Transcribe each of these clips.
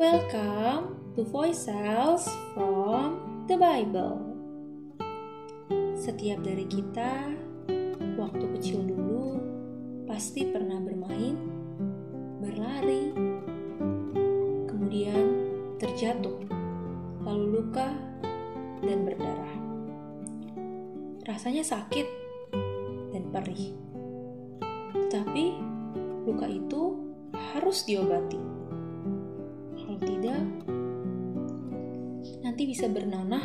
Welcome to Voice Cells from the Bible. Setiap dari kita, waktu kecil dulu, pasti pernah bermain, berlari, kemudian terjatuh, lalu luka, dan berdarah. Rasanya sakit dan perih. Tetapi luka itu harus diobati. Tidak, nanti bisa bernanah,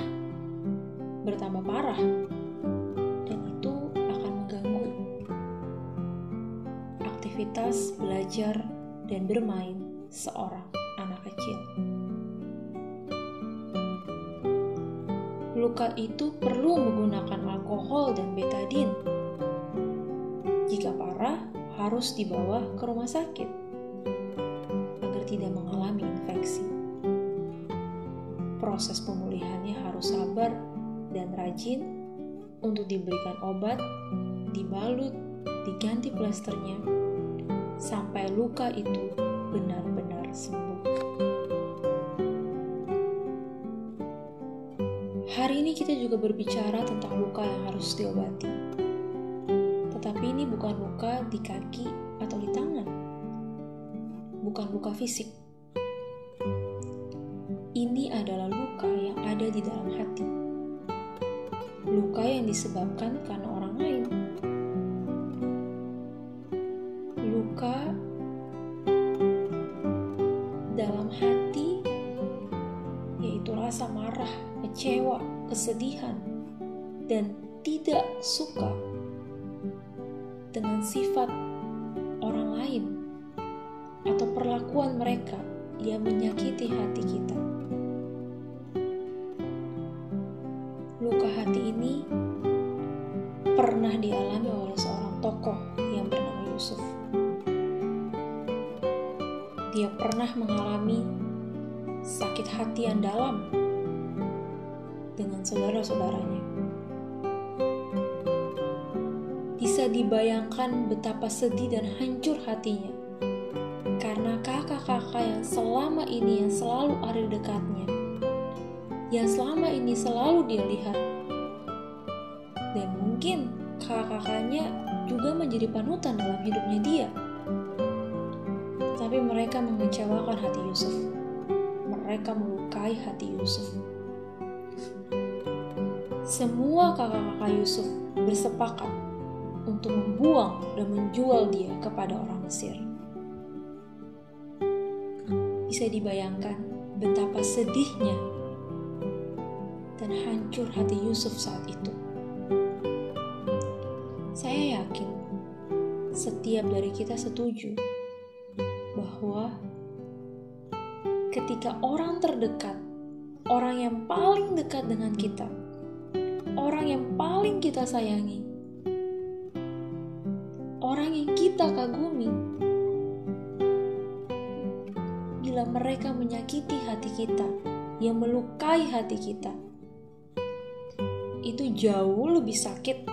bertambah parah, dan itu akan mengganggu aktivitas belajar dan bermain seorang anak kecil. Luka itu perlu menggunakan alkohol dan betadin. Jika parah, harus dibawa ke rumah sakit tidak mengalami infeksi. Proses pemulihannya harus sabar dan rajin untuk diberikan obat, dibalut, diganti plasternya, sampai luka itu benar-benar sembuh. Hari ini kita juga berbicara tentang luka yang harus diobati. Tetapi ini bukan luka di kaki atau di tangan. Bukan luka fisik. Ini adalah luka yang ada di dalam hati. Luka yang disebabkan karena orang lain. Luka dalam hati yaitu rasa marah, kecewa, kesedihan, dan tidak suka dengan sifat orang lain atau perlakuan mereka yang menyakiti hati kita. Luka hati ini pernah dialami oleh seorang tokoh yang bernama Yusuf. Dia pernah mengalami sakit hati yang dalam dengan saudara-saudaranya. Bisa dibayangkan betapa sedih dan hancur hatinya karena kakak-kakak yang selama ini yang selalu ada dekatnya, yang selama ini selalu dia lihat, dan mungkin kakak-kakaknya juga menjadi panutan dalam hidupnya dia. Tapi mereka mengecewakan hati Yusuf. Mereka melukai hati Yusuf. Semua kakak-kakak Yusuf bersepakat untuk membuang dan menjual dia kepada orang Mesir. Bisa dibayangkan betapa sedihnya dan hancur hati Yusuf saat itu. Saya yakin setiap dari kita setuju bahwa ketika orang terdekat, orang yang paling dekat dengan kita, orang yang paling kita sayangi, orang yang kita kagumi, bila mereka menyakiti hati kita, yang melukai hati kita, itu jauh lebih sakit,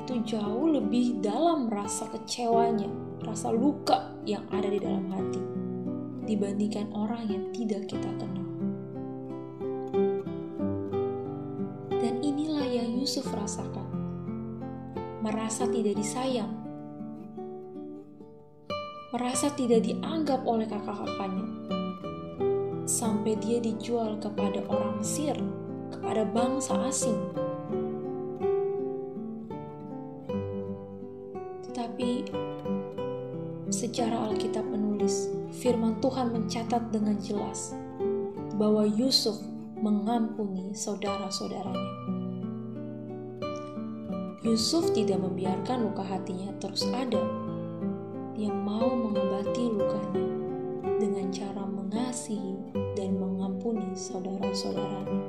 itu jauh lebih dalam rasa kecewanya, rasa luka yang ada di dalam hati, dibandingkan orang yang tidak kita kenal. Dan inilah yang Yusuf rasakan. Merasa tidak disayang. Merasa tidak dianggap oleh kakak-kakaknya. Sampai dia dijual kepada orang Mesir, kepada bangsa asing. Tetapi secara Alkitab menulis, firman Tuhan mencatat dengan jelas bahwa Yusuf mengampuni saudara-saudaranya. Yusuf tidak membiarkan luka hatinya terus ada. Dia mau saudara-saudaranya,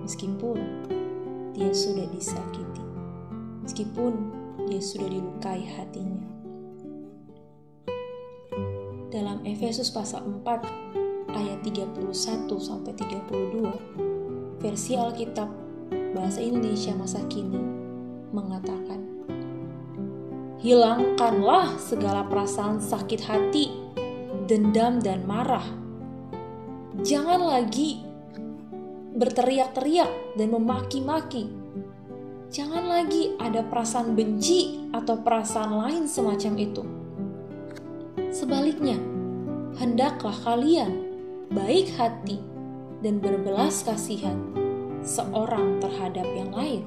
meskipun dia sudah disakiti, meskipun dia sudah dilukai hatinya. Dalam Efesus pasal 4 ayat 31 sampai 32, versi Alkitab bahasa Indonesia masa kini mengatakan, Hilangkanlah segala perasaan sakit hati, dendam dan marah, Jangan lagi berteriak-teriak dan memaki-maki. Jangan lagi ada perasaan benci atau perasaan lain semacam itu. Sebaliknya, hendaklah kalian baik hati dan berbelas kasihan seorang terhadap yang lain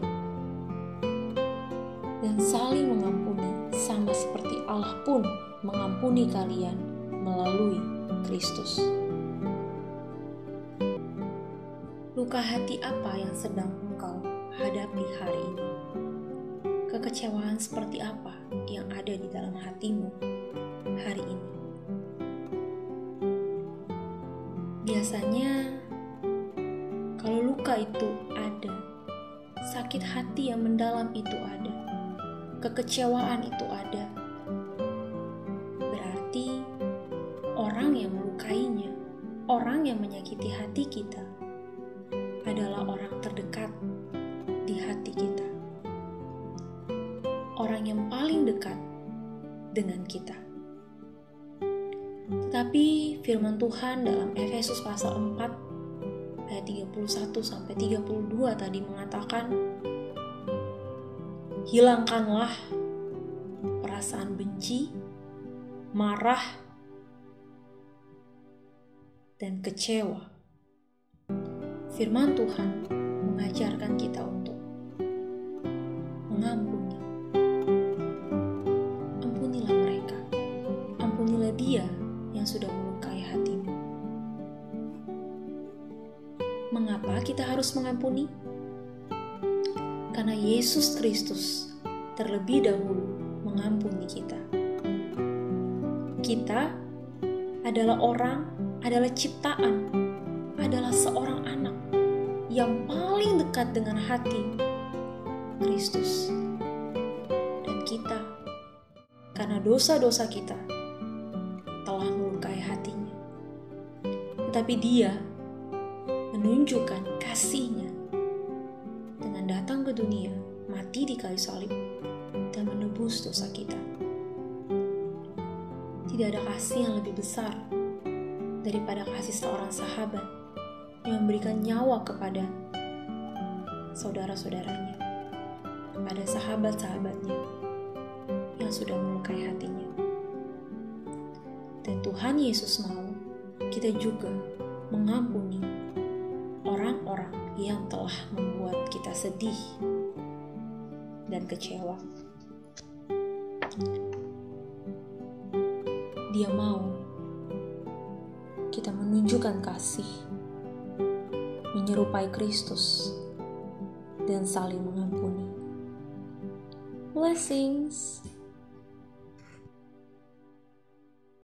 dan saling mengampuni sama seperti Allah pun mengampuni kalian melalui Kristus. Luka hati apa yang sedang engkau hadapi hari ini? Kekecewaan seperti apa yang ada di dalam hatimu hari ini? Biasanya, kalau luka itu ada, sakit hati yang mendalam itu ada, kekecewaan itu ada, berarti orang yang melukainya, orang yang menyakiti hati kita adalah orang terdekat di hati kita. Orang yang paling dekat dengan kita. Tetapi firman Tuhan dalam Efesus pasal 4 ayat 31 sampai 32 tadi mengatakan hilangkanlah perasaan benci, marah, dan kecewa Firman Tuhan mengajarkan kita untuk mengampuni. Ampunilah mereka. Ampunilah dia yang sudah melukai hatimu. Mengapa kita harus mengampuni? Karena Yesus Kristus terlebih dahulu mengampuni kita. Kita adalah orang, adalah ciptaan, adalah seorang anak yang paling dekat dengan hati Kristus dan kita. Karena dosa-dosa kita telah melukai hatinya. Tetapi dia menunjukkan kasihnya. Dengan datang ke dunia mati di kayu salib dan menebus dosa kita. Tidak ada kasih yang lebih besar daripada kasih seorang sahabat yang memberikan nyawa kepada saudara-saudaranya, kepada sahabat-sahabatnya yang sudah melukai hatinya. Dan Tuhan Yesus mau kita juga mengampuni orang-orang yang telah membuat kita sedih dan kecewa. Dia mau kita menunjukkan kasih menyerupai Kristus, dan saling mengampuni. Blessings.